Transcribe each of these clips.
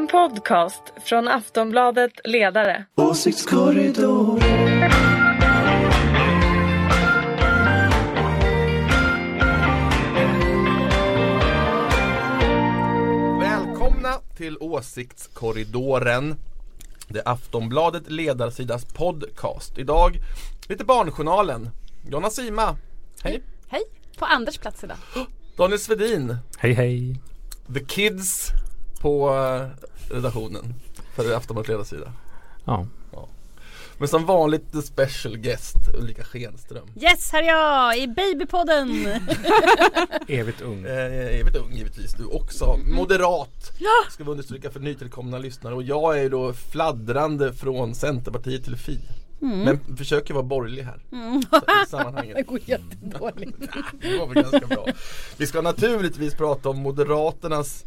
En podcast från Aftonbladet Ledare. Åsiktskorridor. Välkomna till Åsiktskorridoren. Det är Aftonbladet Ledarsidas podcast. Idag lite Barnjournalen. Jonna Sima. Hej. Hej! På Anders plats idag. Daniel Svedin. Hej hej. The Kids på eh, redaktionen för Aftonbladet Ledarsida. Ja. Men som vanligt the special guest Ulrika Schenström. Yes, här är jag i Babypodden! Evigt ung. Eh, evigt ung givetvis du också. Moderat ska vi understryka för nytillkomna lyssnare och jag är ju då fladdrande från Centerpartiet till Fi. Men försöker vara borgerlig här. Så, I sammanhanget. Det går jättedåligt. Det var väl ganska bra. Vi ska naturligtvis prata om Moderaternas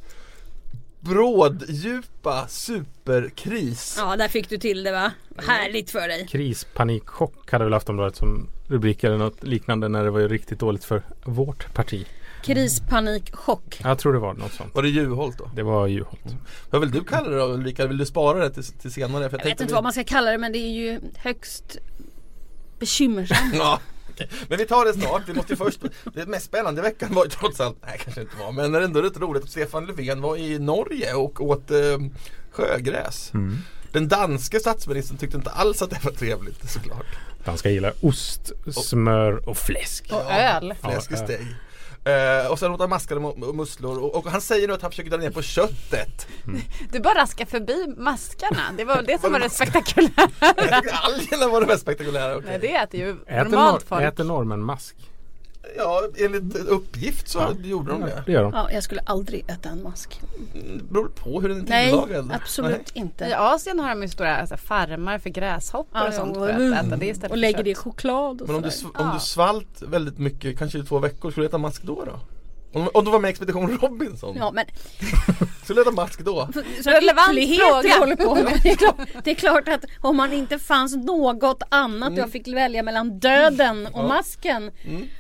bråddjupa superkris. Ja, där fick du till det va? Härligt för dig. Krispanikchock hade väl Aftonbladet som rubrik eller något liknande när det var ju riktigt dåligt för vårt parti. Krispanik, chock. Jag tror det var något sånt. Var det Juholt då? Det var Juholt. Vad vill du kalla det då Ulrika? Vill du spara det till, till senare? För Jag vet inte vad man ska kalla det men det är ju högst bekymmersamt. Ja. Men vi tar det snart. Vi måste ju först Det mest spännande i veckan var ju trots allt Nej kanske inte var Men det är ändå rätt roligt att Stefan Löfven var i Norge och åt eh, sjögräs Den danske statsministern tyckte inte alls att det var trevligt såklart Danska gillar ost, smör och fläsk. Och öl. Fläsk i Ja, steg Eh, och sen åt han maskade musslor och, och han säger nu att han försöker dra ner på köttet Du bara raskar förbi maskarna. Det var väl det som var det spektakulära. Algerna var det mest spektakulära okej. Nej, det äter ju Äter, normalt nor- folk. äter norrmän mask? Ja enligt uppgift så Ja. gjorde de det Det gör de. Ja, jag skulle aldrig äta en mask. Det beror på hur den är Nej, tillagad absolut Nej. inte. I Asien har de ju stora alltså, farmar för gräshoppor Ja, och sånt för mm. att äta det istället Och lägger det i choklad och Men om du, om du svalt väldigt mycket, kanske i två veckor, skulle du äta mask då då? Om, om du var med i Expedition Robinson, Ja men du äta mask då? så Relevant fråga. håller på med. Det är, klart, det är klart att om man inte fanns något annat jag fick välja mellan döden och Ja. masken.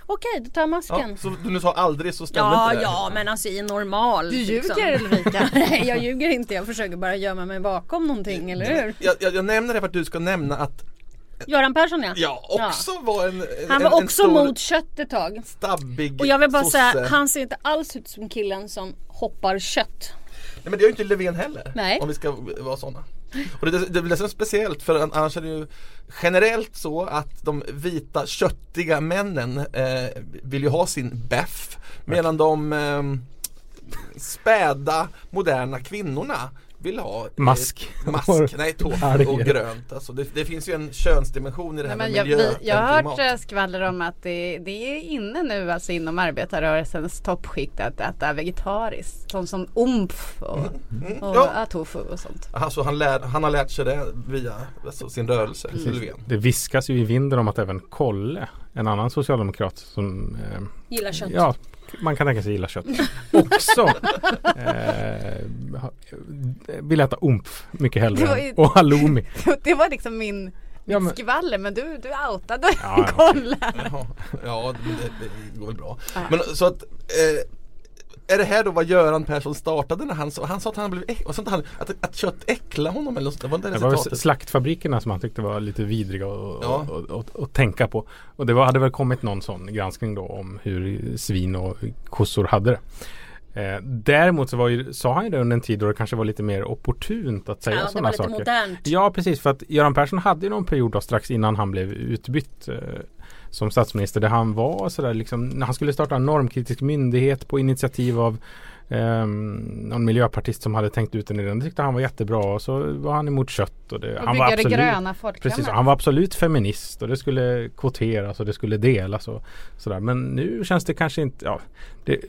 Okej, då tar jag Ja, masken. så du nu sa aldrig så stämde Ja, inte det? ja, men alltså i normal. Du liksom. ljuger Ulrika. Nej, jag ljuger inte. Jag försöker bara gömma mig bakom någonting, eller hur? Jag, jag, jag nämner det för att du ska nämna att Göran Persson ja. jag också var en, en Han var en också mot kött ett tag. stabbig Och jag vill bara sosse. säga, han ser inte alls ut som killen som hoppar kött. Nej men det gör ju inte Löfven heller. Nej. Om vi ska vara sådana. Och det, det blir så speciellt för annars är det ju generellt så att de vita köttiga männen eh, vill ju ha sin beff medan de eh, späda moderna kvinnorna vill ha eh, Mask. Mask, nej Alger. och grönt. Alltså det, det finns ju en könsdimension i det här Nej, men med jag, miljö vi, jag har hört skvaller om att det, det är inne nu alltså inom arbetarrörelsens toppskikt att äta vegetariskt. Sånt som umf och, och Mm. Ja. ja. tofu och sånt. Alltså han, lär, han har lärt sig det via alltså, sin rörelse, Löfven. Det viskas ju i vinden om att även Kolle, en annan socialdemokrat som eh, Gillar kött. Ja, man kan tänka sig gilla kött. Också eh, ha- vill äta umf mycket hellre ju- och halloumi. Det var liksom min Ja, men- skvaller men du, du outade Ja, ja. kolla. Ja men det, det går väl bra. Men så att eh, är det här då vad Göran Persson startade när han sa, han sa att han blev äck, och sånt han, att, att kött äcklar honom eller något sånt, var det Det var slaktfabrikerna som han tyckte var lite vidriga att Ja. och, och, och tänka på. Och det var, hade väl kommit någon sån granskning då om hur svin och kossor hade det. Eh, däremot så var ju, sa han ju det under en tid då det kanske var lite mer opportunt att säga Ja, sådana saker. modernt. Ja precis för att Göran Persson hade ju någon period då strax innan han blev utbytt eh, som statsminister där han var sådär liksom när han skulle starta en normkritisk myndighet på initiativ av ehm, någon miljöpartist som hade tänkt ut den idén. Det tyckte han var jättebra och så var han emot kött. Och det, Och han var absolut, gröna. Precis, han var absolut feminist och det skulle kvoteras och det skulle delas och sådär. Men nu känns det kanske inte, ja, det,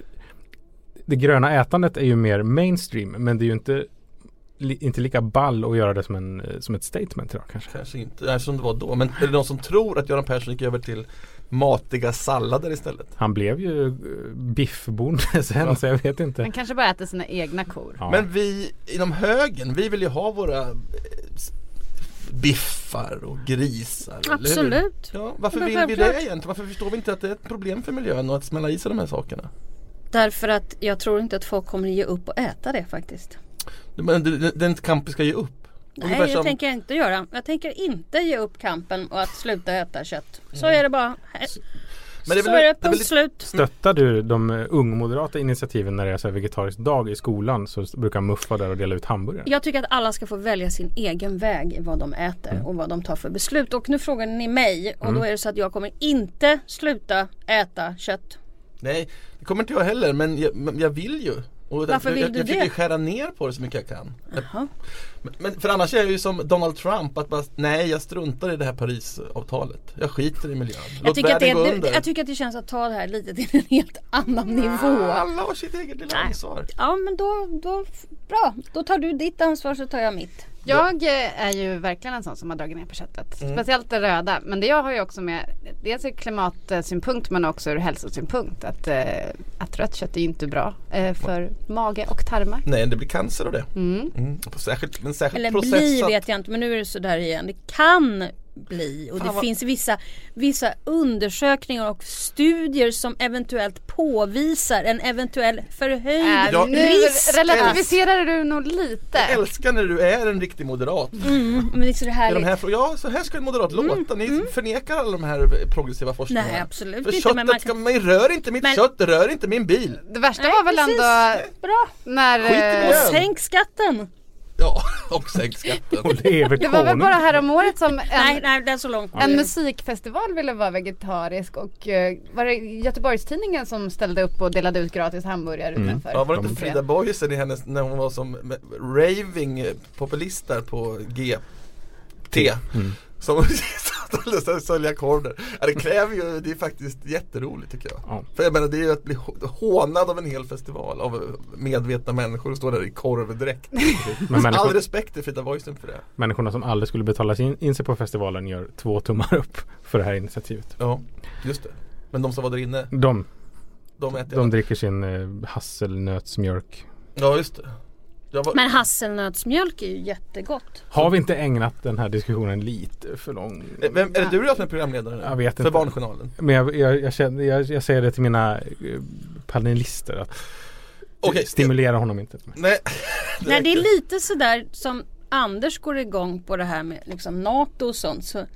det gröna ätandet är ju mer mainstream men det är ju inte, li, inte lika ball att göra det som, en, eh, som ett statement idag kanske. Kanske inte, nej, som det var då. Men är det någon som tror att Göran Persson gick över till matiga sallader istället? Han blev ju eh, biffbonde sen Ja. så jag vet inte. Han kanske bara äter sina egna kor. Ja. Men vi inom högen, vi vill ju ha våra eh, biffar och grisar. Absolut. Ja, varför vill vi det egentligen? Varför förstår vi inte att det är ett problem för miljön och att smälla i sig de här sakerna? Därför att jag tror inte att folk kommer ge upp och äta det faktiskt. Men den- den kamp vi ska ge upp. Nej det som- tänker jag inte göra. Jag tänker inte ge upp kampen och att sluta äta kött. Så Mm. är det bara. Men det är så väl- är det, det är punkt väl- slut. Stöttar du de ungmoderata initiativen när det är så vegetarisk dag i skolan så brukar Muff vara där och dela ut hamburgare? Jag tycker att alla ska få välja sin egen väg i vad de äter Mm. och vad de tar för beslut. Och nu frågar ni mig och då är det så att jag kommer inte sluta äta kött. Nej, det kommer inte jag heller men jag, men jag vill ju. Och Varför vill jag, du jag det? försöker skära ner på det så mycket jag kan. Jaha. Men, för annars är jag ju som Donald Trump att bara, nej jag struntar i det här Parisavtalet. Jag skiter i miljön. Jag Låt tycker, att det, gå under. jag tycker att det känns att ta det här lite till en helt annan nivå. Alla har sitt eget lilla ansvar. Ja men då, då, bra. Då tar du ditt ansvar så tar jag mitt. Jag är ju verkligen en sån som har dragit ner på köttet. Speciellt det röda. Men det jag har ju också med dels ur klimatsynpunkt men också ur hälsosynpunkt. Att, eh, att rött kött är ju inte bra eh, för mage och tarmar. Nej det blir cancer av det. Mm. Mm. Särskilt, men särskilt Eller processat. bli vet jag inte men nu är det sådär igen. Det kan bli och Fan, det vad- finns vissa, vissa undersökningar och studier som eventuellt påvisar en eventuell förhöjd Äh, risk. relativiserar du nog lite. Jag älskar när du är en riktig moderat. Mm, men det är så I de här, ja, så här ska en moderat låta. Ni förnekar alla de här progressiva forskningarna. Nej absolut För inte köttet men man ska, kan... man rör inte mitt Men- kött, rör inte min bil. Det värsta Nej, var väl precis. ändå Bra! när... Skit i eh, miljön. Sänk skatten! Ja, och sänk skatten. Och Det var väl bara här om året som Nej en, nej det är så långt. en musikfestival ville vara vegetarisk och eh, var det Göteborgstidningen som ställde upp och delade ut gratis hamburgare Mm. utanför? Ja, var det inte Frida Boisen i hennes, när hon var som raving eh, populist där på GT? Mm. Som och sälja där. Ja, det kräver ju, det är faktiskt jätteroligt tycker jag. Ja. För jag menar det är ju att bli hå- hånad av en hel festival av medvetna människor och stå där i korvdräkt. Men All respekt till Frida Boisen för det. människorna som aldrig skulle betala in, in sig på festivalen gör två tummar upp för det här initiativet. Ja, just det. Men de som var där inne, De, de de dricker sin eh, hasselnötsmjölk. Ja, just det. Var, Men hasselnötsmjölk är ju jättegott. Har vi inte ägnat den här diskussionen lite för lång? Eh, Vem, är det du som är programledare? Jag vet För inte. Barnjournalen? Men jag, jag, jag, känner, jag, jag säger det till mina eh, panelister att Okej, stimulera honom inte. Nej, Nej det är lite sådär som Anders går igång på det här med liksom NATO och sånt. Så,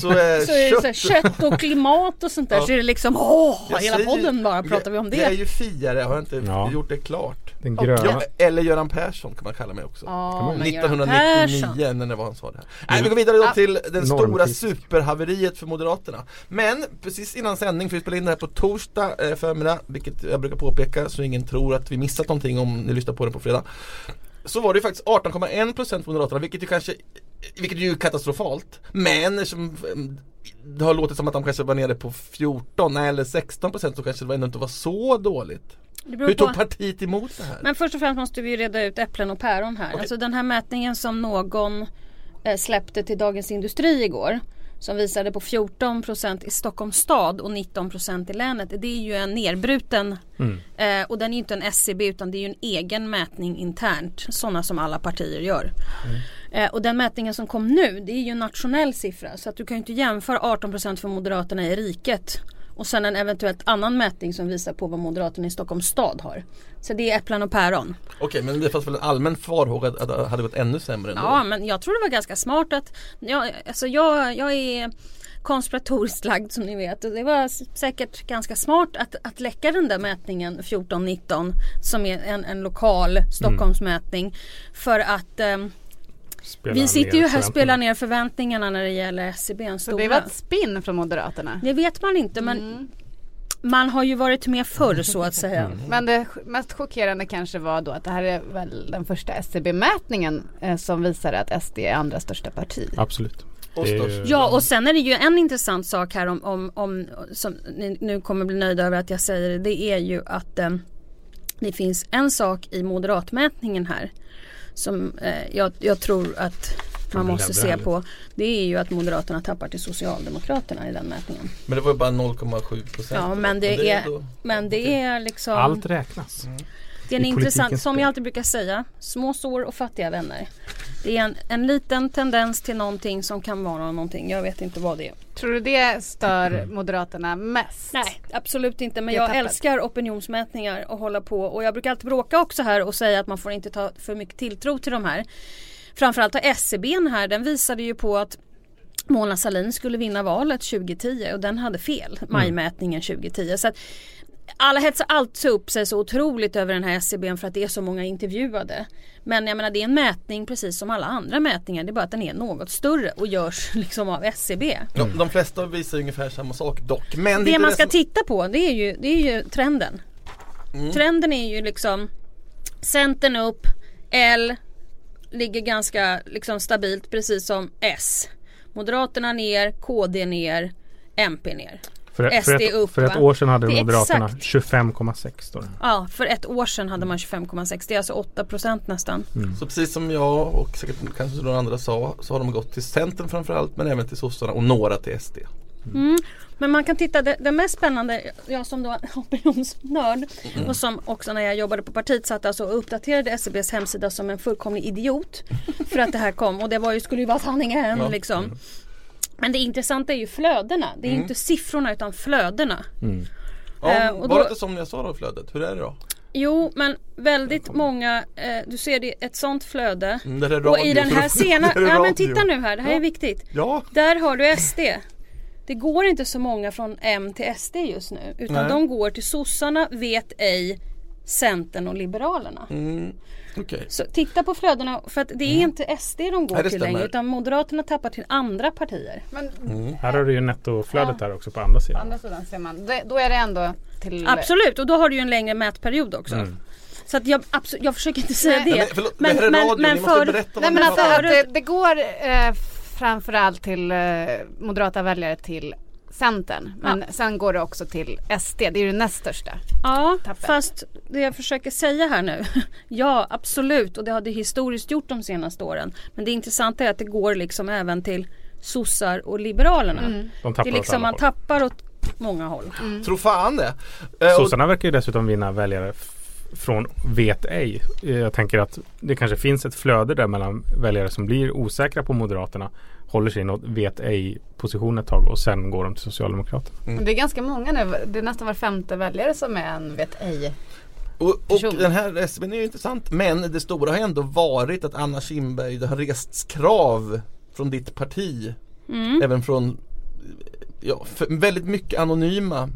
så, är så är det så här, kött kött och klimat och sånt där. Ja. Så är det liksom åh, Jag hela säger- podden bara pratar vi om Jag är det. ju fiare, har jag inte Ja. gjort det klart? Den gröna. Ja, eller Göran Persson kan man kalla mig också. Ja, men Göran Persson. 1999 när det var han sa det här. Nej, vi går vidare då till den stora Normkritisk. superhaveriet för Moderaterna. Men precis innan sändning, för vi spelar in det här på torsdag eh, förmiddag, vilket jag brukar påpeka så ingen tror att vi missat någonting om ni lyssnar på det på fredag. Så var det ju faktiskt 18,1% för Moderaterna, vilket ju kanske vilket är ju katastrofalt. Men som eh, det har låtit som att de kanske var nere på 14 nej, eller 16% så kanske det ändå inte var så dåligt. Hur på. tog partiet emot det här? Men först och främst måste vi ju reda ut äpplen och päron här. Okej. Alltså den här mätningen som någon eh, släppte till Dagens Industri igår. Som visade på 14% i Stockholms stad och 19% i länet. Det är ju en nerbruten Mm. eh, och den är inte en SCB utan det är ju en egen mätning internt. Sådana som alla partier gör. Eh, och den mätningen som kom nu det är ju en nationell siffra. Så att du kan ju inte jämföra 18% för Moderaterna i riket. Och sen en eventuellt annan mätning som visar på vad Moderaterna i Stockholms stad har. Så det är äpplen och päron. Okej men det fanns väl en allmän farhåga att det hade gått ännu sämre ändå? Ja men jag tror det var ganska smart att ja, alltså jag, jag är konspiratoriskt lagd som ni vet. Det var säkert ganska smart att, att läcka den där mätningen 14-19 som är en, en lokal Stockholmsmätning. För att Spela vi sitter ju här och spelar ner förväntningarna när det gäller SCB. Så det var ett spinn från Moderaterna. Det vet man inte men Mm. man har ju varit med förr så att säga. Men det mest chockerande kanske var då att det här är väl den första SCB-mätningen eh, som visar att SD är andra största parti. Absolut. Ja och sen är det ju en intressant sak här om, om, om som ni nu kommer bli nöjda över att jag säger det. Det är ju att eh, det finns en sak i moderatmätningen här. Som eh, jag, jag tror att man måste se härligt. på. Det är ju att Moderaterna tappar till Socialdemokraterna i den mätningen. Men det var ju bara 0,7 procent. Ja men det är, men det är liksom Allt räknas. Det är en intressant, som jag alltid brukar säga, små sår och fattiga vänner. Det är en, en liten tendens till någonting som kan vara någonting. Jag vet inte vad det är. Tror du det stör Moderaterna mest? Nej, absolut inte. Men jag tappet. älskar opinionsmätningar och hålla på. Och jag brukar alltid bråka också här och säga att man får inte ta för mycket tilltro till de här. Framförallt har SCB här, den visade ju på att Mona Sahlin skulle vinna valet 2010 och den hade fel, majmätningen 2010. Så att alla hetsar alltid upp sig så otroligt över den här SCB för att det är så många intervjuade. Men jag menar det är en mätning precis som alla andra mätningar. Det är bara att den är något större och görs liksom av SCB. De, de flesta visar ungefär samma sak dock. Men Det är man ska som- titta på det är ju, det är ju trenden. Mm. Trenden är ju liksom Centern upp, L ligger ganska liksom stabilt precis som S. Moderaterna ner, KD ner, MP ner. För, för, SD ett, upp, för ett år sedan hade Moderaterna exakt. 25,6 står det. Ja, för ett år sedan hade man 25,6. Det är alltså 8% nästan. Så precis som jag och säkert kanske några andra sa så har de gått till Centern framförallt men även till sossarna och några till SD. Mm. Men man kan titta, det, det mest spännande, jag som då är opinionsnörd och som också när jag jobbade på partiet satt alltså och uppdaterade SCBs hemsida som en fullkomlig idiot. För att det här kom och det var ju, skulle ju vara sanningen Ja. liksom. Men det intressanta är ju flödena. Det är inte siffrorna utan flödena. Ja, Eh, och var det inte som jag sa då flödet? Hur är det då? Jo men väldigt många, eh, du ser det ett sånt flöde. Mm, det här är Och i radio, den här sena, ja men radio. titta nu här, det här Ja. är viktigt. Ja, Där har du SD. Det går inte så många från M till SD just nu. Utan Nej. de går till sossarna, vet ej, Centern och Liberalerna. mm, okej. Så titta på flödena för att det är inte SD de går Mm. Till längre utan Moderaterna tappar till andra partier. Men Här har du ju nettoflödet här också på andra på sidan. andra sidan ser man, det, då är det ändå till Absolut och då har du ju en längre mätperiod också. Mm. Så att jag, abso- jag försöker inte säga Nej. det. Men, förlåt, det här är radio, ni måste för- berätta Nej men alltså att det, det går eh, framförallt till eh, moderata väljare till Centern. Men sen går det också till SD. Det är ju det näst största. Ja, tappet. fast det jag försöker säga här nu. ja, absolut. Och det har det historiskt gjort de senaste åren. Men det intressanta är att det går liksom även till sossar och liberalerna. Mm. De Det är liksom man håll. tappar åt många håll. Tro fan det. Eh, Sossarna verkar ju dessutom vinna väljare från vet ej. Eh, Jag tänker att det kanske finns ett flöde där mellan väljare som blir osäkra på Moderaterna håller sig i något vet ej position ett tag och sen går de till Socialdemokraterna. Men Det är ganska många nu. Det är nästan var femte väljare som är en vet ej. Och, och den här SCBn är ju intressant men det stora har ändå varit att Anna Kinberg, det har rests krav från ditt parti Mm. Även från ja, väldigt mycket anonyma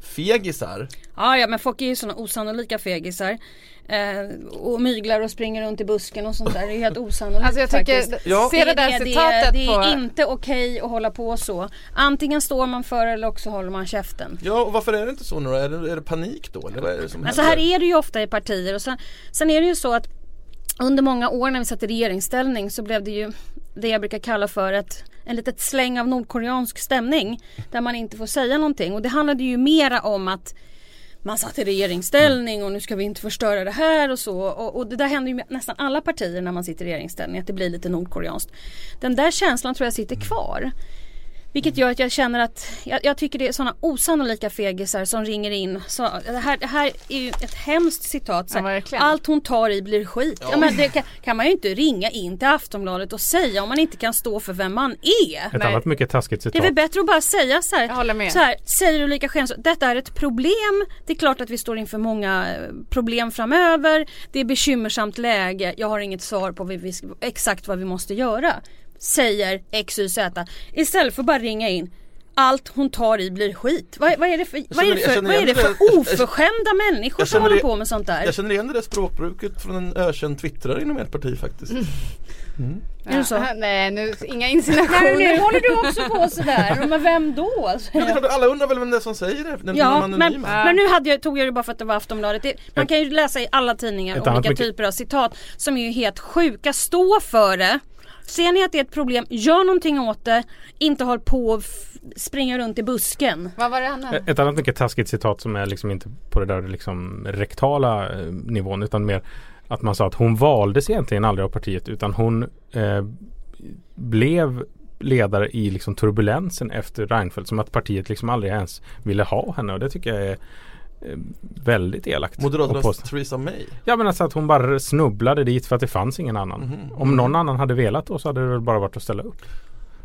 fegisar Ja, ja, men folk är ju sådana osannolika fegisar. Eh, och myglar och springer runt i busken och sånt där. Det är helt osannolikt Alltså jag tycker, faktiskt. Ja. se det där det, citatet det, det är på inte okej att hålla på så. Antingen står man för eller också håller man käften. Ja och varför är det inte så nu då? Är det, är det panik då eller vad är det som Men så här händer? är det ju ofta i partier och sen, sen är det ju så att under många år när vi satt i regeringsställning så blev det ju det jag brukar kalla för ett en litet släng av nordkoreansk stämning där man inte får säga någonting och det handlade ju mera om att man satt i regeringsställning och nu ska vi inte förstöra det här och så och, och det där händer ju med nästan alla partier när man sitter i regeringsställning att det blir lite nordkoreanskt. Den där känslan tror jag sitter kvar. Vilket gör att jag känner att jag, jag tycker det är sådana osannolika fegisar som ringer in. Så, det, här, det här är ju ett hemskt citat. Så Ja, här, verkligen. Allt hon tar i blir skit. Ja. men det kan, kan man ju inte ringa in till Aftonbladet och säga om man inte kan stå för vem man är. Ett Nej. annat mycket taskigt Det är citat. väl bättre att bara säga så här. Jag håller med. Så här säger Ulrika Schenström, detta är ett problem. Det är klart att vi står inför många eh, problem framöver. Det är bekymmersamt läge. Jag har inget svar på vi, exakt vad vi måste göra. Säger XYZ. Istället för att bara ringa in. Allt hon tar i blir skit. Vad, vad är det för, vad är känner- det jag för, känner vad är det igen för oförskämda människor som håller på med sånt där? Jag känner igen det där språkbruket från en ökänd twittrare inom ert parti faktiskt Är det så? Ja, nej nu, inga Nej, nu insinuationer. håller du också på sådär. Men vem då? Men klart, Alla undrar väl vem det är som säger det? Den, Ja, men, anonyma. men nu hade jag, tog jag det bara för att det var Aftonbladet. Det, man kan ju läsa i alla tidningar olika typer av citat som är ju helt sjuka. Stå för det. Ser ni att det är ett problem, gör någonting åt det. Inte håll på och springa runt i busken. Vad var det Anna? Ett annat mycket taskigt citat som är liksom inte på det där liksom rektala eh, nivån utan mer att man sa att hon valdes egentligen aldrig av partiet utan hon eh, blev ledare i liksom turbulensen efter Reinfeldt som att partiet liksom aldrig ens ville ha henne och det tycker jag är väldigt elakt. Moderaternas Theresa May. Ja men alltså att hon bara snubblade dit för att det fanns ingen annan. Mhm. Om någon annan hade velat då så hade det väl bara varit att ställa upp.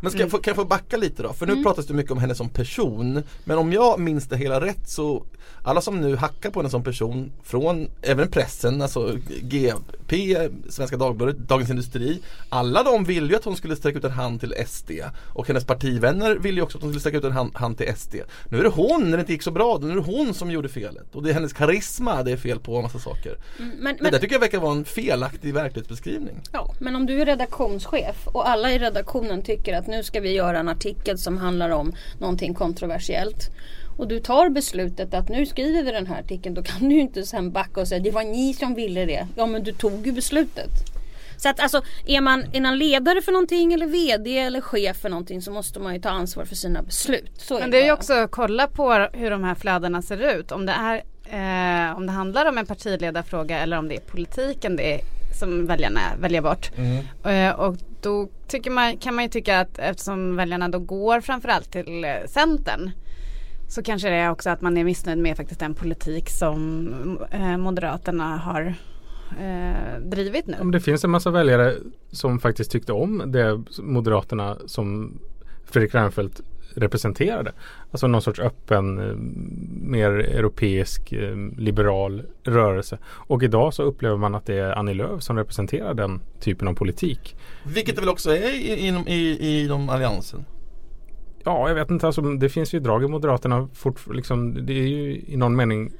Men ska jag få, kan jag få backa lite då? För nu pratas det mycket om henne som person. Men om jag minns det hela rätt så Alla som nu hackar på henne som person Från även pressen, alltså GP, Svenska Dagbladet, Dagens Industri Alla de vill ju att hon skulle sträcka ut en hand till SD Och hennes partivänner vill ju också att hon skulle sträcka ut en hand, hand till SD Nu är det hon, när det inte gick så bra, nu är det hon som gjorde felet. Och det är hennes karisma det är fel på och massa saker. Men, Men men, det tycker jag verkar vara en felaktig verklighetsbeskrivning. Ja, men om du är redaktionschef och alla i redaktionen tycker att nu ska vi göra en artikel som handlar om någonting kontroversiellt. Och du tar beslutet att nu skriver vi den här artikeln. Då kan du ju inte sen backa och säga det var ni som ville det. Ja men du tog ju beslutet. Så att alltså är man, är man ledare för någonting eller VD eller chef för någonting så måste man ju ta ansvar för sina beslut. Så Men det är ju också att kolla på hur de här flödena ser ut. Om det, är, eh, om det handlar om en partiledarfråga eller om det är politiken det som väljarna väljer bort. Eh, och då tycker man, kan man ju tycka att eftersom väljarna då går framförallt till eh, Centern så kanske det är också att man är missnöjd med faktiskt den politik som eh, Moderaterna har eh, drivit nu. Men det finns en massa väljare som faktiskt tyckte om det Moderaterna som Fredrik Reinfeldt representerade. Alltså någon sorts öppen, eh, mer europeisk, eh, liberal rörelse. Och idag så upplever man att det är Annie Lööf som representerar den typen av politik. Vilket det väl också är i- inom i, i de alliansen Ja, jag vet inte. Alltså, det finns ju drag i Moderaterna. Fort, liksom, det är ju i någon mening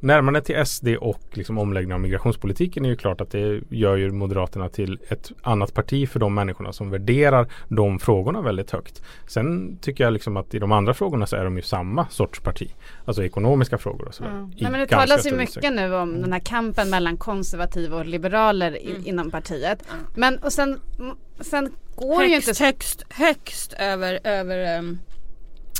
Närmandet till SD och liksom omläggning av migrationspolitiken är ju klart att det gör ju Moderaterna till ett annat parti för de människorna som värderar de frågorna väldigt högt. Sen tycker jag liksom att i de andra frågorna så är de ju samma sorts parti. Alltså ekonomiska frågor och sådär. i Nej, men det talas ju mycket nu om den här kampen mellan konservativa och liberaler i, inom partiet. Men och sen, sen går det ju inte högst, högst, högst över, över ehm,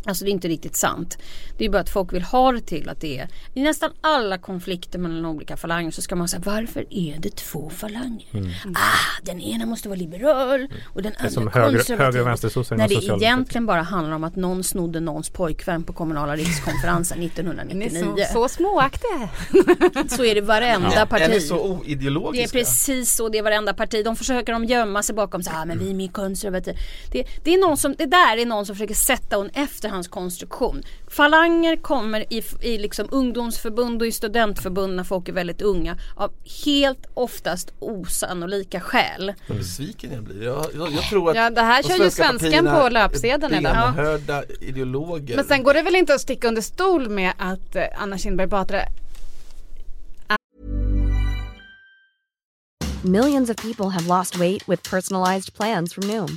Alltså det är inte riktigt sant. Det är bara att folk vill ha det till att det är I nästan alla konflikter mellan olika falanger så ska man säga varför är det två falanger? Ah, den ena måste vara liberal och den andra Mm. höger- konservativ. höger och vänstersossar När det egentligen bara handlar om att någon snodde någons pojkvän på kommunala rikskonferensen Ni är 1999. så, så småaktiga. Så är det varenda parti. Är ni så Det är oideologiska? precis så det är varenda parti. De försöker de gömma sig bakom så här, men vi är mer konservativa. Det, det, är någon som, det där är någon som försöker sätta en efterhandskonstruktion. Falanger kommer i, i liksom ungdomsförbund och i studentförbund när folk är väldigt unga av helt oftast osannolika skäl. Vad besviken jag blir. Jag, jag, jag tror att Ja, det här kör ju svenska svenskan på löpsedeln är idag. Ja. benhörda ideologer. Men sen går det väl inte att sticka under stol med att eh, Anna Kinberg Batra Millions of people have lost weight with personalized plans from Noom,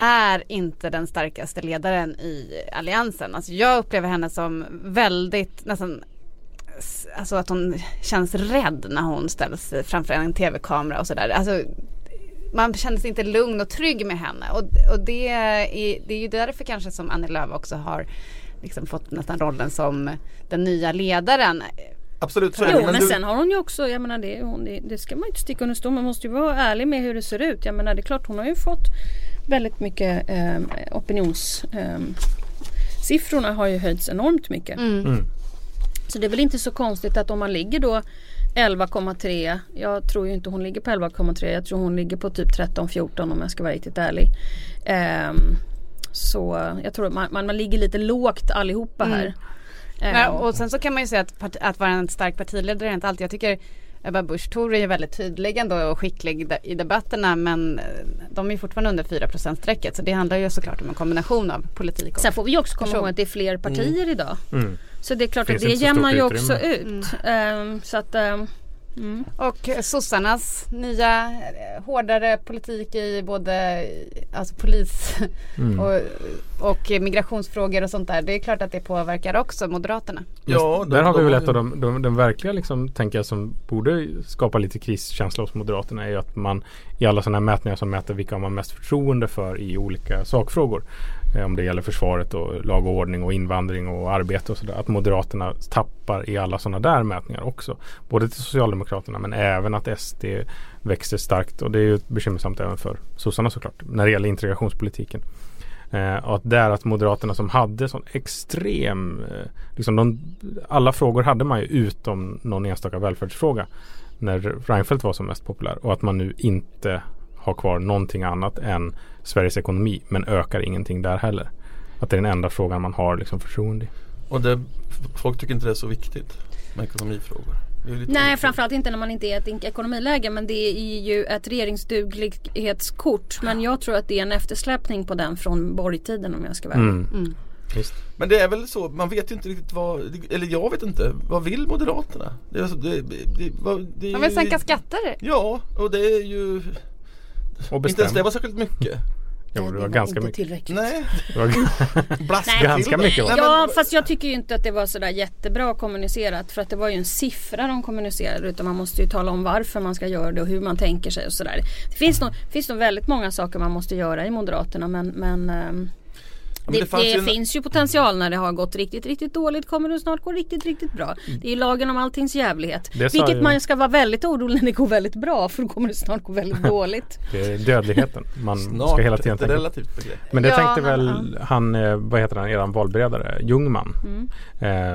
Är inte den starkaste ledaren i alliansen. Alltså jag upplever henne som väldigt nästan Alltså att hon känns rädd när hon ställs framför en tv-kamera och sådär. Alltså, man känner sig inte lugn och trygg med henne. Och, och det, är, det är ju därför kanske som Annie Lööf också har liksom fått nästan rollen som den nya ledaren. Absolut så är det. Jo men du, sen har hon ju också, jag menar det, hon, det, det ska man ju inte sticka under stol Man måste ju vara ärlig med hur det ser ut. Jag menar det är klart hon har ju fått väldigt mycket eh, opinions eh, Siffrorna har ju höjts enormt mycket. Så det är väl inte så konstigt att om man ligger då 11,3 Jag tror ju inte hon ligger på 11,3 Jag tror hon ligger på typ 13-14 om jag ska vara riktigt ärlig. Ehm, så jag tror att man, man, man ligger lite lågt allihopa här. Ehm, Ja, och sen så kan man ju säga att, att vara en stark partiledare är inte alltid. Jag tycker Ebba Busch Thor är ju väldigt tydlig ändå och skicklig i debatterna men eh, de är fortfarande under 4 strecket så det handlar ju såklart om en kombination av politik och Sen får vi också komma person. ihåg att det är fler partier idag. Mm. Så det är klart Finns att det jämnar ju också ut. Ehm, så att ehm, Och sossarnas nya eh, hårdare politik i både alltså polis Mm. och, och migrationsfrågor och sånt där. Det är klart att det påverkar också Moderaterna. Ja, Där de- har vi de väl har ett av de, de, den verkliga liksom, tänker jag som borde skapa lite kriskänsla hos Moderaterna är ju att man i alla sådana här mätningar som mäter vilka har man mest förtroende för i olika sakfrågor. Eh, om det gäller försvaret och lag och ordning och invandring och arbete och sådär. Att Moderaterna tappar i alla sådana där mätningar också. Både till Socialdemokraterna men även att SD växer starkt och det är ju bekymmersamt även för sossarna såklart när det gäller integrationspolitiken. Eh, och att där att Moderaterna som hade sån extrem, eh, liksom de, alla frågor hade man ju utom någon enstaka välfärdsfråga när Reinfeldt var som mest populär och att man nu inte har kvar någonting annat än Sveriges ekonomi men ökar ingenting där heller. Att det är den enda frågan man har liksom förtroende i. Och det, folk tycker inte det är så viktigt med ekonomifrågor. Det Nej viktigt. framförallt inte när man inte är ett ekonomiläge men det är ju ett regeringsduglighetskort. Men jag tror att det är en eftersläpning på den från borgtiden om jag ska vara. Mm. Visst. Men det är väl så, man vet ju inte riktigt vad, eller jag vet inte, vad vill Moderaterna? Det är, det, det, vad- det är De vill sänka skatter. Ja, och det är ju Och inte ens det var särskilt mycket. Jo, det var ganska inte mycket. tillräckligt. Nej, Det var. Ganska mycket, va? Ja fast jag tycker ju inte att det var sådär jättebra kommunicerat för att det var ju en siffra de kommunicerade utan man måste ju tala om varför man ska göra det och hur man tänker sig och sådär. Det finns nog, finns nog väldigt många saker man måste göra i Moderaterna men, men ehm, men det, det det ju en- finns ju potential när det har gått riktigt, riktigt dåligt kommer det snart gå riktigt, riktigt bra. Det är ju lagen om alltings jävlighet. Vilket man ska vara väldigt orolig när det går väldigt bra för då kommer det snart gå väldigt dåligt. Det är dödligheten. Man Snart, ska hela tiden tänka relativt begrepp. Men det Ja, tänkte men, väl han, eh, vad heter han, eran valberedare, Ljungman. Mm.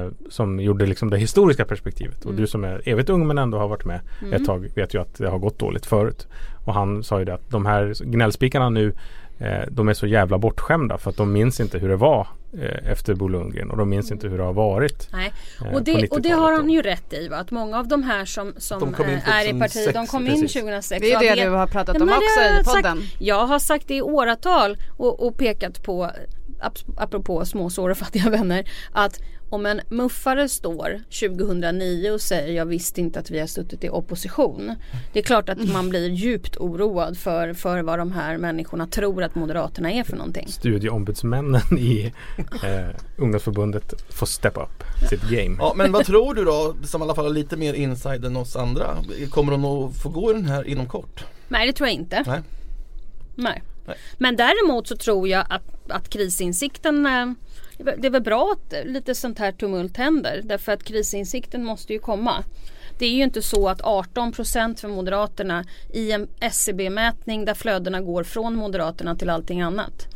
Eh, som gjorde liksom det historiska perspektivet. Och Mm. du som är evigt ung men ändå har varit med ett tag vet ju att det har gått dåligt förut. Och han sa ju det att de här gnällspikarna nu de är så jävla bortskämda för att de minns inte hur det var eh, efter Bo Lundgren och de minns inte hur det har varit. Nej. eh, Och det, och det 90-talet har han ju rätt i va? Att många av de här som, som eh, är i 2006, partiet, de kom in precis. 2006. Det är Jag det du har pratat om också i sagt. podden. Jag har sagt det i åratal och, och pekat på ap- apropå småsår och fattiga vänner att om en muffare står 2009 och säger jag visste inte att vi har suttit i opposition. Det är klart att man blir djupt oroad för, för vad de här människorna tror att Moderaterna är för någonting. Studieombudsmännen i eh, ungdomsförbundet får step up sitt game. Ja, men vad tror du då, som i alla fall har lite mer inside än oss andra? Kommer de att få gå i den här inom kort? Nej det tror jag inte. Nej. Nej. Nej. Men däremot så tror jag att, att krisinsikten eh, det är väl bra att lite sånt här tumult händer därför att krisinsikten måste ju komma. Det är ju inte så att 18 procent för Moderaterna i en SCB-mätning där flödena går från Moderaterna till allting annat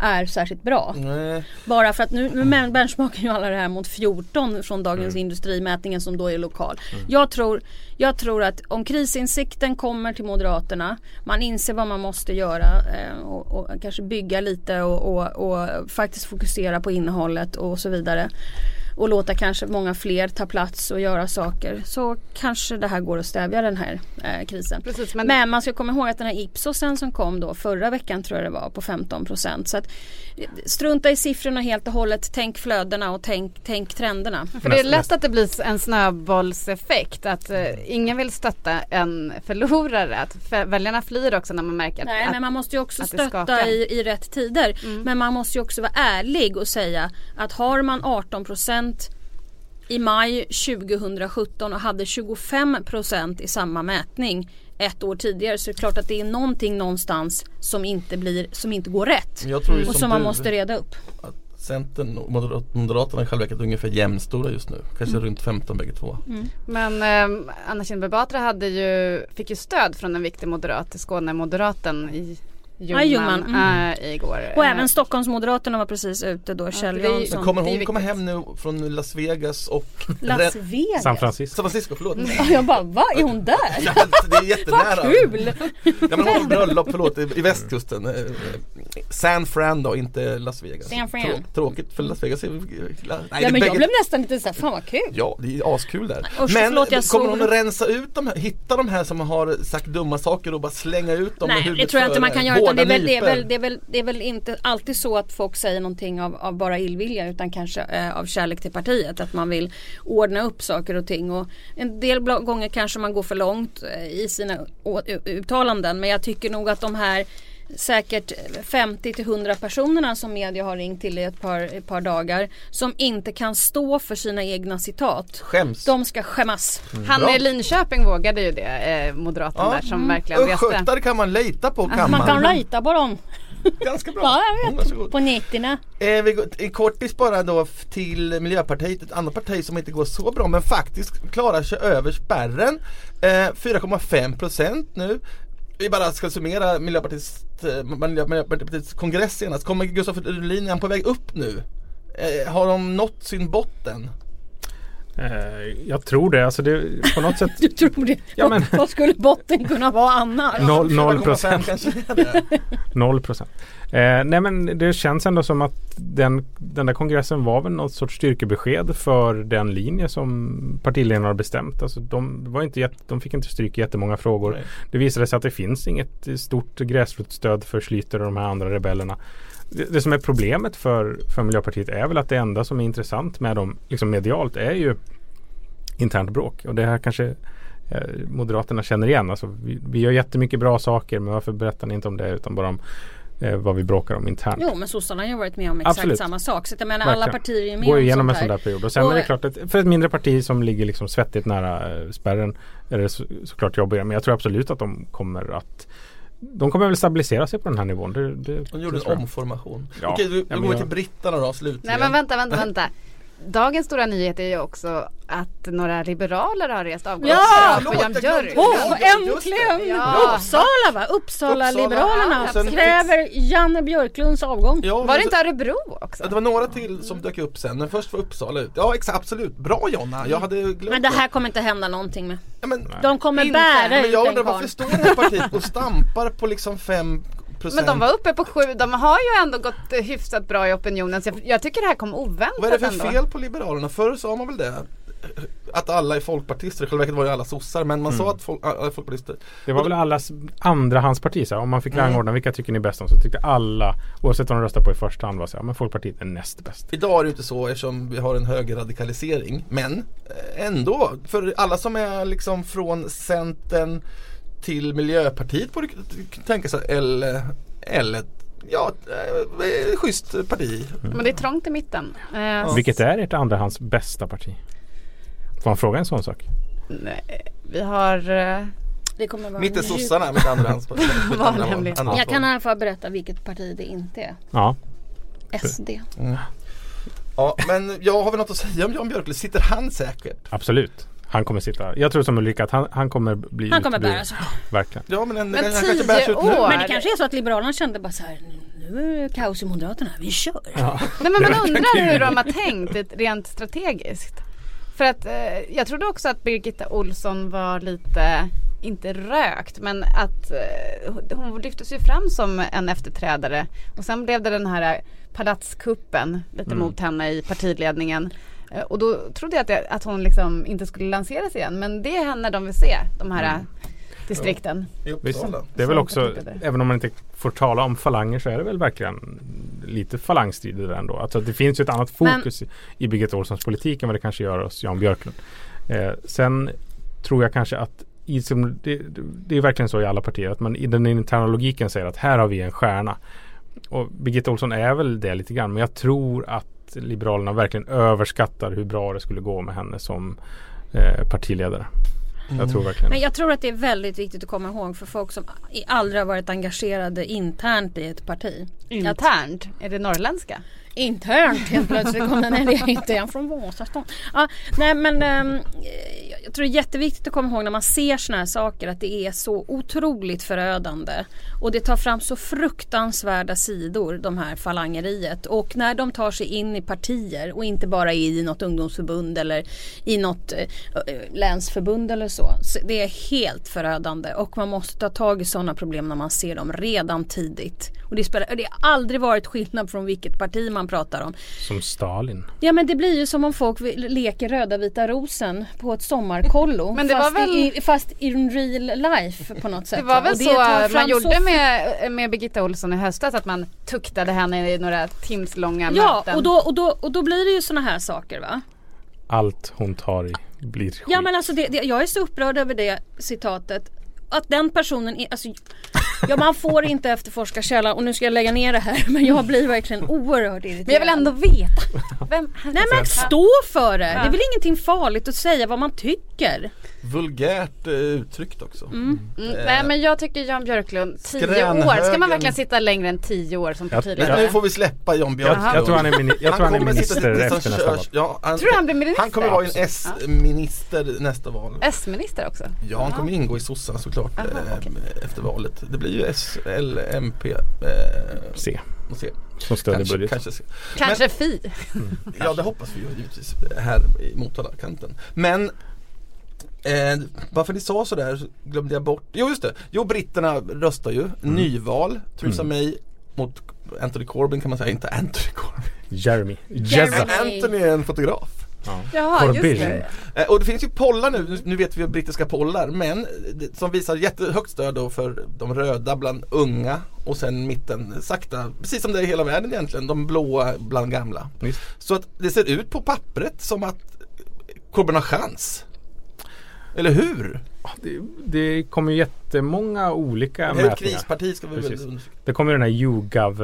är särskilt bra. Nej. Bara för att nu, men- benchmarkar ju alla det här mot 14 från Dagens Industrimätningen som då är lokal. Jag, tror, jag tror att om krisinsikten kommer till Moderaterna, man inser vad man måste göra eh, och, och kanske bygga lite och, och, och faktiskt fokusera på innehållet och så vidare. Och låta kanske många fler ta plats och göra saker. Så kanske det här går att stävja den här eh, krisen. Precis, men, Men man ska komma ihåg att den här Ipsosen som kom då förra veckan tror jag det var på 15 procent. Så att strunta i siffrorna helt och hållet. Tänk flödena och tänk, tänk trenderna. för det är lätt att det blir en snöbollseffekt. Att eh, ingen vill stötta en förlorare. Att för, väljarna flyr också när man märker att, Nej att men man måste ju också stötta i, i rätt tider. Men man måste ju också vara ärlig och säga att har man 18 procent i maj 2017 och hade 25 procent i samma mätning ett år tidigare så är det klart att det är någonting någonstans som inte, blir, som inte går rätt. Jag tror ju Och som som man du, måste reda upp. att Centern och Moderat- Moderaterna är ungefär jämnstora just nu. Kanske runt 15 bägge två. Men eh, Anna Kinberg Batra hade ju, fick ju stöd från en viktig moderat i Skåne, moderaten i Ljungman, Ljungman, mm. eh, igår. Och även Stockholmsmoderaterna var precis ute då, Kjell Men Jansson. kommer hon komma hem nu från Las Vegas och Las Vegas? San Francisco. San Francisco, förlåt. Jag bara, va? Är hon där? Ja, det är jättenära. Vad kul! Ja men hon har bröllop, förlåt, i i västkusten. Eh, San Fran då, inte Las Vegas. San Fran. Trå- Tråkigt för Las Vegas. är- Nej, Ja, det är men jag blev nästan lite såhär, fan vad kul. Ja, det är askul där. Usch, men förlåt, jag kommer hon att rensa ut de här, hitta de här som har sagt dumma saker och bara slänga ut dem Nej det tror jag inte man kan göra hårda det, är väl, det, är nypor. väl, det, är väl, det är väl inte alltid så att folk säger någonting av, av bara illvilja utan kanske eh, av kärlek till partiet. Att man vill ordna upp saker och ting. Och en del gånger kanske man går för långt eh, i sina uttalanden. Men jag tycker nog att de här säkert 50 till 100 personerna som media har ringt till i ett par, ett par dagar som inte kan stå för sina egna citat. Skäms. De ska skämmas. Han Bra. i Linköping vågade ju det, eh, moderaten Ja. där som verkligen reste. Östgötar kan man lita på kan Man kan lita på dem. Ganska bra. Ja, jag Mm, vet. varsågod. På nätterna. Eh, vi går i kortis bara då till Miljöpartiet, ett annat parti som inte går så bra men faktiskt klarar sig över spärren. Eh, 4,5 procent nu. Vi bara ska summera eh, Miljöpartiets, Miljöpartiets kongress senast. Kommer Gustaf Fridolin, är han på väg upp nu? Eh, har de nått sin botten? Eh, jag tror det. Alltså det på något sätt Du tror det? Ja, men- Vad skulle botten kunna vara annars? noll, noll 4,5 procent. Noll procent. Eh, nej men det känns ändå som att den, den där kongressen var väl något sorts styrkebesked för den linje som partiledarna har bestämt. Alltså de, var inte jätte, de fick inte stryk i jättemånga frågor. Nej. Det visade sig att det finns inget stort gräsrotsstöd för Schlyter och de här andra rebellerna. Det, det som är problemet för, för Miljöpartiet är väl att det enda som är intressant med dem liksom medialt är ju internt bråk. Och det här kanske eh, Moderaterna känner igen. Alltså, vi, vi gör jättemycket bra saker men varför berättar ni inte om det utan bara om eh, vad vi bråkar om internt. Jo men sossarna har ju varit med om exakt Absolut. samma sak. Så jag menar alla partier är ju med Går om igenom en sån där period. Och sen Och- är det klart att för ett mindre parti som ligger liksom svettigt nära eh, spärren är det så, såklart jobbigare. Men jag tror absolut att de kommer att de kommer väl stabilisera sig på den här nivån. Det, det, De gjorde en omformation. Ja. Okej, då, då går vi till britterna då slutligen. Nej men vänta, vänta, vänta. Dagens stora nyhet är ju också att några liberaler har rest avgångskrav Ja! på Jan Björk. Åh, just äntligen! Ja. Uppsala va? Uppsala, Uppsala. Liberalerna Ja, kräver Janne Björklunds avgång. Ja, Var det inte Örebro också? Det var några till som dök upp sen, men först var Uppsala ut. Ja exakt, absolut. Bra Jonna, jag hade glömt Men det här kommer inte hända någonting med. Ja, men, De kommer Inte. bära men jag den undrar varför står det här partiet och stampar på liksom 5 Men de var uppe på sju, de har ju ändå gått hyfsat bra i opinionen så jag, jag tycker det här kom oväntat Vad är det för ändå. fel på Liberalerna? Förr sa man väl det? Att alla är folkpartister, i själva verket var ju alla sossar men man sa att folk, alla är folkpartister. Det var väl allas andrahandsparti. Så här, om man fick rangordna vilka tycker ni bäst om så tyckte alla oavsett vad de röstade på i första hand var så här, men Folkpartiet är näst bäst. Idag är det inte så eftersom vi har en högerradikalisering men eh, ändå, för alla som är liksom från Centern till Miljöpartiet borde tänka sig eller, eller ja, eh, ett schysst parti. Men det är trångt i mitten. Eh, Vilket är ert andrahands bästa parti? Får man fråga en sån sak? nej, vi har eh, Det kommer vara Mitt är sossarna, mitt andrahands mitt andra- Jag kan i alla fall berätta vilket parti det inte är. Ja. SD. Ja, men jag har väl något att säga om Jan Björklund. Sitter han säkert? Absolut. Han kommer sitta. Jag tror som Ulrika att han, han kommer bli Han kommer bära sig. Verkligen. Ja, men, en, Men han tio kanske bärs ut nu. år. Men det kanske är så att Liberalerna kände bara så här. Nu är det kaos i Moderaterna. Vi kör. Nej men man undrar hur de har tänkt rent strategiskt. För att eh, jag trodde också att Birgitta Olsson var lite, inte rökt men att eh, hon lyftes ju fram som en efterträdare. Och sen blev det den här palatskuppen lite mot henne i partiledningen. Eh, och då trodde jag att, det, att hon liksom inte skulle lanseras igen. Men det är henne de vill se, de här distrikten. I Visst, det är väl också, även om man inte får tala om falanger så är det väl verkligen lite falangstrider där ändå. Alltså det finns ju ett annat Men- fokus i, i Birgitta Olssons politik än vad det kanske gör hos Jan Björklund. Eh, sen tror jag kanske att i, det, det är verkligen så i alla partier att man i den interna logiken säger att här har vi en stjärna. Och Birgitta Olsson är väl det lite grann men jag tror att Liberalerna verkligen överskattar hur bra det skulle gå med henne som eh, partiledare. Jag tror verkligen Men jag tror att det är väldigt viktigt att komma ihåg för folk som aldrig har varit engagerade internt i ett parti. Att, Internt, är det norrländska? Internt helt plötsligt kom den nej, är inte jag från Vasastan. Ja, nej men ehm, jag tror det är jätteviktigt att komma ihåg när man ser såna här saker att det är så otroligt förödande. Och det tar fram så fruktansvärda sidor de här falangeriet. Och när de tar sig in i partier och inte bara i något ungdomsförbund eller i något eh, eh länsförbund eller så. så. Det är helt förödande och man måste ta tag i sådana problem när man ser dem redan tidigt. Och det, spelar, det har aldrig varit skillnad från vilket parti man pratar om. Som Stalin. Ja men det blir ju som om folk leker röda vita rosen på ett sommarkollo. Men det var fast, väl- i, fast in real life på något sätt. Det var väl Och det så man gjorde så med, med Birgitta Olsson i höstas att man tuktade henne i några timslånga Ja möten. och då, och, då, och då blir det ju såna här saker va. Allt hon tar i blir skit. Ja men alltså det, det, jag är så upprörd över det citatet. Att den personen är, alltså, ja man får inte efterforska källan och nu ska jag lägga ner det här men jag blir verkligen oerhört irriterad. Men jag vill ändå veta. Vem Nej men stå för det! Det är väl ingenting farligt att säga vad man tycker. Vulgärt eh, uttryckt också. Mm, nej men jag tycker Jan Björklund, tio år. Ska man verkligen sitta längre än tio år som partiledare? Men nu får vi släppa Jan Björklund. jag, jag tror han är, mini, jag tror han är minister efter nästa val. Ja, han, Tror han blir minister? Han kommer vara en. S-minister nästa val. S-minister också? Ja, han kommer ingå i sossarna såklart Aha, eh, okej. efter valet. Det blir ju S, L, MP eh, och C. som stödjer Kanske, budgeten. kanske C. Kanske Fi? Ja, det hoppas vi ju givetvis här i Motala-kanten. Men Eh, varför ni sa sådär så glömde jag bort. Jo just det. Jo britterna röstar ju. Nyval. Theresa Mm. May mot Anthony Corbyn kan man säga. Inte Anthony Corbyn. Jeremy. Jeremy. Anthony är en fotograf. Ja. Jaha, just Corbyn. det. Eh, och det finns ju pollar nu, nu- vet vi brittiska pollar, men som visar jättehögt stöd då för de röda bland unga och sen mitten sakta, precis som det är i hela världen egentligen, de blåa bland gamla. Visst. Så att det ser ut på pappret som att Corbyn har chans. Eller hur? Det, det kommer ju jättemånga olika Det är ett mätningar. krisparti ska vi väl Precis. Det kommer ju den här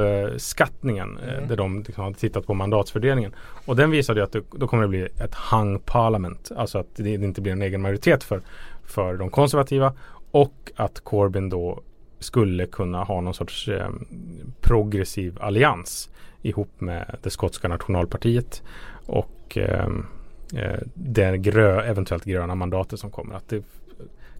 YouGov-skattningen eh, Mm. där de liksom har tittat på mandatsfördelningen. Och den visade ju att det, då kommer det bli ett hung parliament. Alltså att det inte blir en egen majoritet för, för de konservativa. Och att Corbyn då skulle kunna ha någon sorts eh, progressiv allians ihop med det skotska nationalpartiet och eh, det grö, eventuellt gröna mandatet som kommer. Att det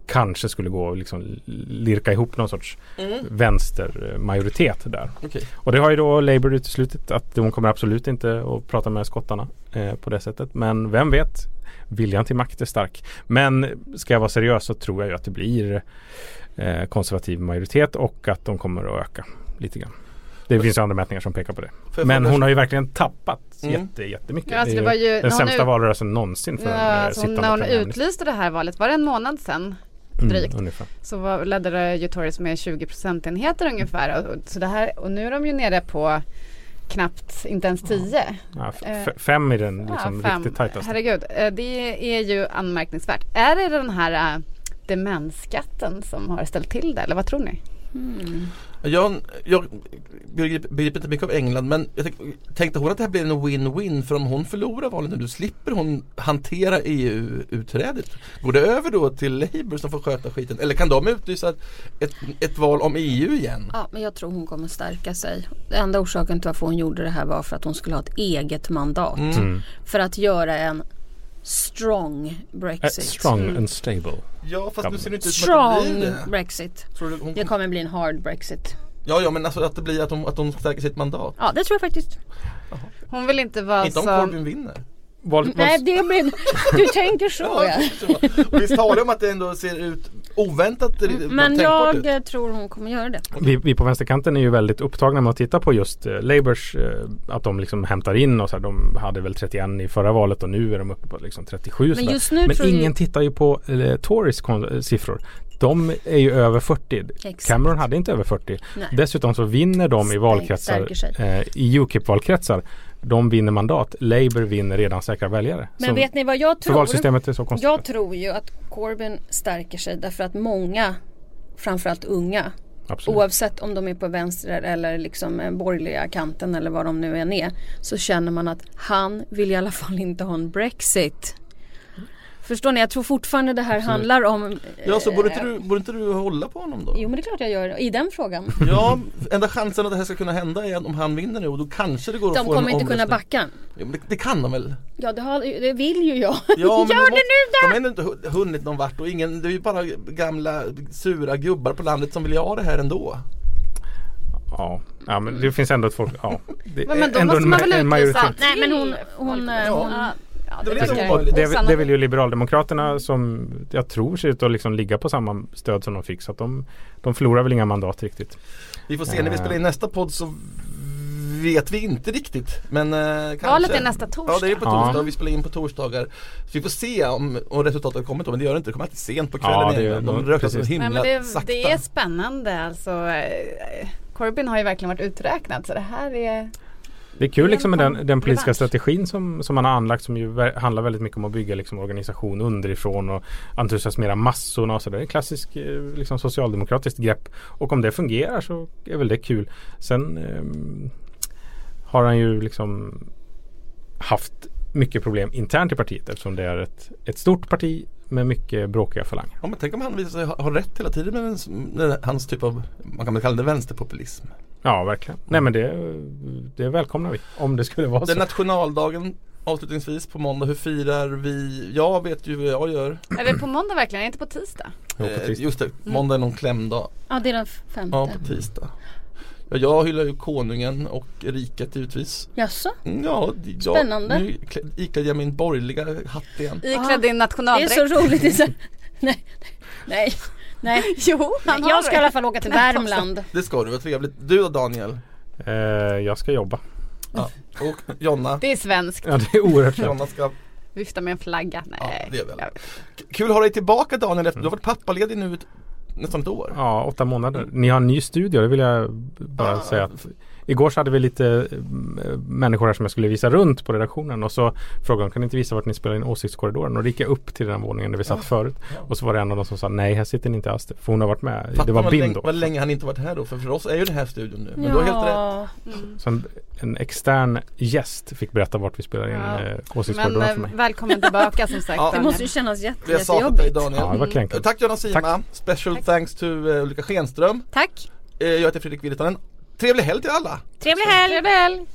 kanske skulle gå att liksom lirka ihop någon sorts Mm. vänstermajoritet där. Okej. Och det har ju då Labour uteslutit att de kommer absolut inte att prata med skottarna eh, på det sättet. Men vem vet? Viljan till makt är stark. Men ska jag vara seriös så tror jag ju att det blir eh, konservativ majoritet och att de kommer att öka lite grann. Det finns ju andra mätningar som pekar på det. Jag Men hon har ju verkligen tappat Mm. jätte, jättemycket. Ja, alltså det var ju- den sämsta ut- valrörelsen någonsin för Ja, en eh, alltså, sittande när hon utlyste det här valet, var det en månad sedan? Mm, drygt. ungefär. Så var, ledde det ju Tories med 20 procentenheter ungefär. Och, så det här, och nu är de ju nere på knappt, inte ens 10. Ja, Eh, fem i den liksom Ja, fem. riktigt tajtaste. Herregud, eh, det är ju anmärkningsvärt. Är det den här äh, demensskatten som har ställt till det eller vad tror ni? Jag, jag begriper, inte mycket av England men jag tänk, tänkte hon att det här blir en win-win för om hon förlorar valet nu då slipper hon hantera EU-utträdet. Går det över då till Labour som får sköta skiten eller kan de utlysa ett, ett, ett val om EU igen? Ja, men jag tror hon kommer stärka sig. Enda orsaken till varför hon gjorde det här var för att hon skulle ha ett eget mandat. Mm. För att göra en strong Brexit. strong Mm. and stable. Ja fast nu ser det inte ut som att det Strong blir det. Brexit. Tror du hon, Det kommer bli en hard Brexit. ja ja men alltså att det blir att hon, att hon stärker sitt mandat. Ja, det tror jag faktiskt. Hon vill inte vara Inte om som... Corbyn vinner. Val, Nej, det blir... Du tänker så ja. Och visst talar om att det ändå ser ut oväntat Mm, Men jag ut. tror hon kommer göra det. Vi, vi på vänsterkanten är ju väldigt upptagna med att titta på just eh, Labours, eh, att de liksom hämtar in och så här, de hade väl 31 i förra valet och nu är de uppe på liksom 37. Men just nu Men ingen jag... tittar ju på eh, Tories siffror. De är ju över 40. Exakt. Cameron hade inte över 40. Nej. Dessutom så vinner de i valkretsar, eh, i Ukip-valkretsar. De vinner mandat. Labour vinner redan säkra väljare. Men Så- vet ni vad jag tror? valsystemet är så konstigt. Jag tror ju att Corbyn stärker sig därför att många, framförallt unga, Absolut. oavsett om de är på vänster eller liksom eh, borgerliga kanten eller vad de nu än är, så känner man att han vill i alla fall inte ha en Brexit. Förstår ni? Jag tror fortfarande det här Absolut. handlar om... Ja så borde eh, inte, du, borde inte du hålla på honom då? Jo men det är klart jag gör i den frågan. Ja, enda chansen att det här ska kunna hända är om han vinner nu och då kanske det går att De få kommer en inte kunna backa. Ja, men det, det kan de väl? Ja det, har, det vill ju jag. Ja, men de Gör det nu De då! har ändå inte hu- hunnit någon vart och ingen, det är ju bara gamla sura gubbar på landet som vill ha det här ändå. Ja. ja, men det finns ändå ett folk. Ja. Det Men, men då måste man ma- väl utlysa. Nej, men hon- hon, eh, Ja. hon- Ja, det är det vill ju Liberaldemokraterna som jag tror ser ut att liksom ligga på samma stöd som de fick. Så att de, de förlorar väl inga mandat riktigt. Vi får se när vi spelar in nästa podd så vet vi inte riktigt. Men eh, kanske. Valet är nästa Ja det är torsdag. på Ja. torsdag och vi spelar in på torsdagar. Så vi får se om, om resultatet har kommit då, men det gör det inte. Det kommer alltid sent på kvällen Ja, det är igen. De rökar så himla Nej, men det, sakta. det är spännande alltså. eh, Corbyn har ju verkligen varit uträknad så det här är Det är kul liksom med en den, den politiska revansch. strategin som, som man har anlagt som ju handlar väldigt mycket om att bygga liksom organisation underifrån och entusiasmera massorna och så. Det är en klassisk eh, liksom socialdemokratiskt grepp. Och om det fungerar så är väl det kul. Sen ehm, har han ju liksom haft mycket problem internt i partiet eftersom det är ett, ett stort parti med mycket bråkiga falanger. Ja, men tänk om han visar sig ha, ha rätt hela tiden med, den, med hans typ av, man kan väl kalla det vänsterpopulism. Ja, verkligen. Nej men det, det välkomnar vi. Om det skulle vara Den så. nationaldagen avslutningsvis på måndag, hur firar vi? Jag vet ju vad jag gör. Är det på måndag verkligen? Är det inte på tisdag? Jo, på Eh, tisdag. just det, måndag är någon klämdag. Ja det är den femte. Ja, på tisdag. Ja, jag hyllar ju konungen och riket givetvis. Jaså? Mm, Ja, jag, Spännande. Nu klä- iklädde jag min borgerliga hatt igen. Iklädd din Det är nationaldräkt. så roligt. Så... Nej, nej, nej. Jo, han har Jag ska det. i alla fall åka till Knappt Det Värmland. ska du, vad trevligt. Du då Daniel? Eh, jag ska jobba. Ja. Och Jonna? Det är svenskt. Ja, det är oerhört. Jonna ska Vifta med en flagga. Nej. Ja, det är väl. Ja. Kul att ha dig tillbaka Daniel, du har varit pappaledig nu ett, nästan ett år. Ja, åtta månader. Ni har en ny studio, det vill jag bara Ah. säga att Igår så hade vi lite eh, människor här som jag skulle visa runt på redaktionen och så frågade de kan ni inte visa vart ni spelar in åsiktskorridoren och då gick jag upp till den våningen där vi satt förut och så var det en av dem som sa nej här sitter ni inte alls för hon har varit med. Fattar det var vad BIM länge, då. vad länge han inte varit här då, för för oss är ju den här studion nu. Men du har helt rätt. Ja, Så en, en extern gäst fick berätta vart vi spelar in Ja. eh, Men åsiktskorridoren för eh, mig. välkommen tillbaka som sagt Ja. det måste ju kännas jätte, jättejobbigt. Daniel. Ja, det var kränkande. Tack Jonna Sima. Tack. Special Tack. thanks to uh, Ulrika Schenström. Tack. Jag heter Fredrik Virtanen. Trevlig helg till alla! Trevlig helg! Trevlig helg.